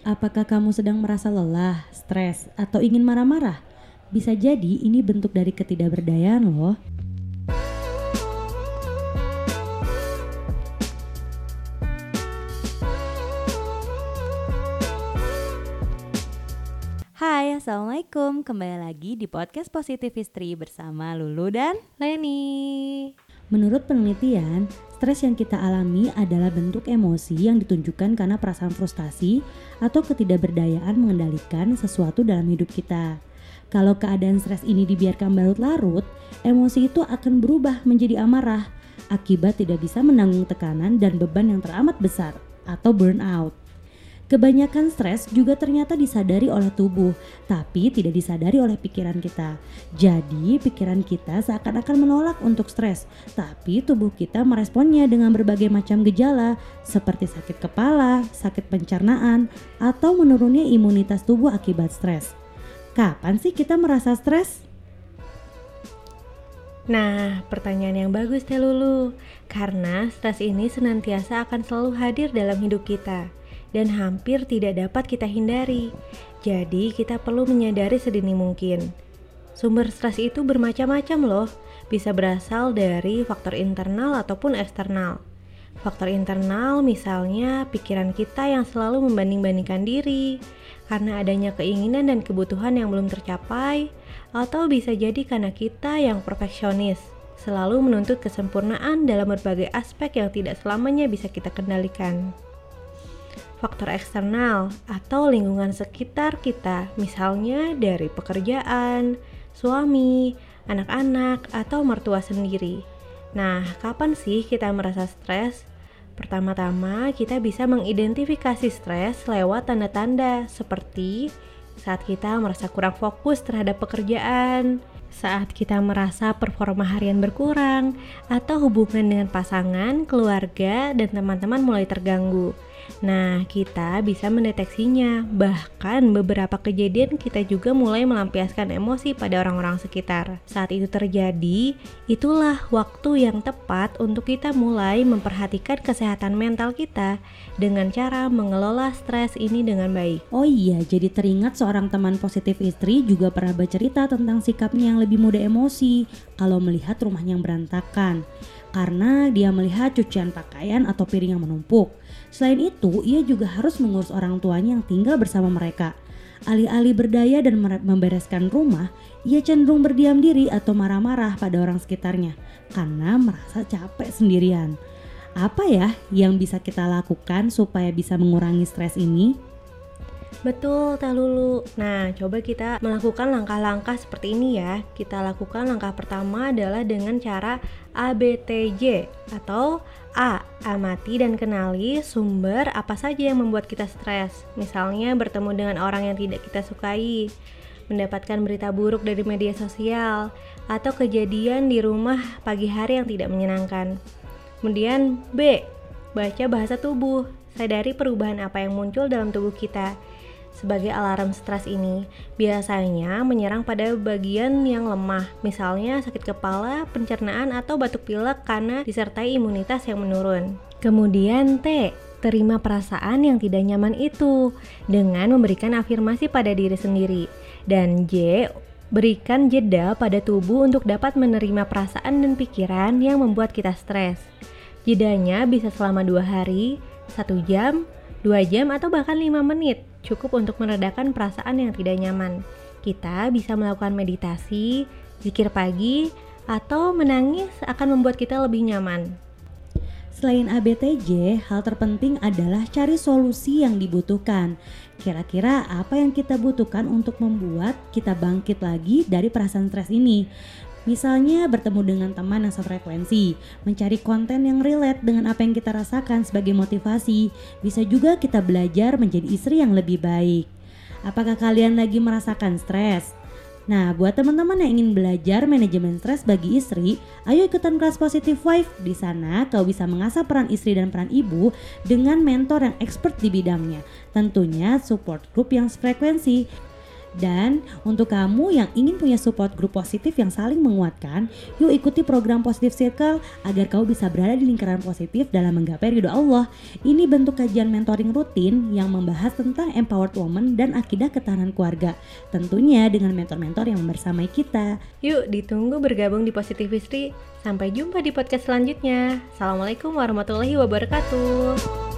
Apakah kamu sedang merasa lelah, stres, atau ingin marah-marah? Bisa jadi ini bentuk dari ketidakberdayaan loh. Hai, Assalamualaikum. Kembali lagi di podcast Positif Istri bersama Lulu dan Leni. Menurut penelitian, stres yang kita alami adalah bentuk emosi yang ditunjukkan karena perasaan frustasi atau ketidakberdayaan mengendalikan sesuatu dalam hidup kita. Kalau keadaan stres ini dibiarkan berlarut-larut, emosi itu akan berubah menjadi amarah akibat tidak bisa menanggung tekanan dan beban yang teramat besar atau burnout. Kebanyakan stres juga ternyata disadari oleh tubuh, tapi tidak disadari oleh pikiran kita. Jadi, pikiran kita seakan-akan menolak untuk stres, tapi tubuh kita meresponnya dengan berbagai macam gejala seperti sakit kepala, sakit pencernaan, atau menurunnya imunitas tubuh akibat stres. Kapan sih kita merasa stres? Nah, pertanyaan yang bagus teh Lulu. Karena stres ini senantiasa akan selalu hadir dalam hidup kita dan hampir tidak dapat kita hindari. Jadi, kita perlu menyadari sedini mungkin. Sumber stres itu bermacam-macam loh, bisa berasal dari faktor internal ataupun eksternal. Faktor internal misalnya pikiran kita yang selalu membanding-bandingkan diri karena adanya keinginan dan kebutuhan yang belum tercapai atau bisa jadi karena kita yang perfeksionis selalu menuntut kesempurnaan dalam berbagai aspek yang tidak selamanya bisa kita kendalikan faktor eksternal atau lingkungan sekitar kita, misalnya dari pekerjaan, suami, anak-anak, atau mertua sendiri. Nah, kapan sih kita merasa stres? Pertama-tama, kita bisa mengidentifikasi stres lewat tanda-tanda seperti saat kita merasa kurang fokus terhadap pekerjaan, saat kita merasa performa harian berkurang, atau hubungan dengan pasangan, keluarga, dan teman-teman mulai terganggu. Nah, kita bisa mendeteksinya. Bahkan beberapa kejadian kita juga mulai melampiaskan emosi pada orang-orang sekitar. Saat itu terjadi, itulah waktu yang tepat untuk kita mulai memperhatikan kesehatan mental kita dengan cara mengelola stres ini dengan baik. Oh iya, jadi teringat seorang teman positif istri juga pernah bercerita tentang sikapnya yang lebih mudah emosi kalau melihat rumahnya yang berantakan karena dia melihat cucian pakaian atau piring yang menumpuk. Selain itu, ia juga harus mengurus orang tuanya yang tinggal bersama mereka. Alih-alih berdaya dan membereskan rumah, ia cenderung berdiam diri atau marah-marah pada orang sekitarnya karena merasa capek sendirian. Apa ya yang bisa kita lakukan supaya bisa mengurangi stres ini? Betul, Teh Lulu. Nah, coba kita melakukan langkah-langkah seperti ini ya. Kita lakukan langkah pertama adalah dengan cara ABTJ atau A. Amati dan kenali sumber apa saja yang membuat kita stres. Misalnya bertemu dengan orang yang tidak kita sukai, mendapatkan berita buruk dari media sosial, atau kejadian di rumah pagi hari yang tidak menyenangkan. Kemudian B. Baca bahasa tubuh. Sadari perubahan apa yang muncul dalam tubuh kita sebagai alarm stres ini biasanya menyerang pada bagian yang lemah, misalnya sakit kepala, pencernaan, atau batuk pilek karena disertai imunitas yang menurun. Kemudian T, terima perasaan yang tidak nyaman itu dengan memberikan afirmasi pada diri sendiri. Dan J, berikan jeda pada tubuh untuk dapat menerima perasaan dan pikiran yang membuat kita stres. Jedanya bisa selama dua hari, satu jam, dua jam, atau bahkan lima menit cukup untuk meredakan perasaan yang tidak nyaman. Kita bisa melakukan meditasi, zikir pagi, atau menangis akan membuat kita lebih nyaman. Selain ABTJ, hal terpenting adalah cari solusi yang dibutuhkan. Kira-kira apa yang kita butuhkan untuk membuat kita bangkit lagi dari perasaan stres ini? Misalnya bertemu dengan teman yang sefrekuensi, mencari konten yang relate dengan apa yang kita rasakan sebagai motivasi. Bisa juga kita belajar menjadi istri yang lebih baik. Apakah kalian lagi merasakan stres? Nah, buat teman-teman yang ingin belajar manajemen stres bagi istri, ayo ikutan kelas Positive Wife. Di sana kau bisa mengasah peran istri dan peran ibu dengan mentor yang expert di bidangnya. Tentunya support group yang sefrekuensi Dan untuk kamu yang ingin punya support grup positif yang saling menguatkan, yuk ikuti program Positive Circle agar kau bisa berada di lingkaran positif dalam menggapai ridho Allah. Ini bentuk kajian mentoring rutin yang membahas tentang empowered woman dan akidah ketahanan keluarga. Tentunya dengan mentor-mentor yang membersamai kita. Yuk ditunggu bergabung di Positive Istri. Sampai jumpa di podcast selanjutnya. Assalamualaikum warahmatullahi wabarakatuh.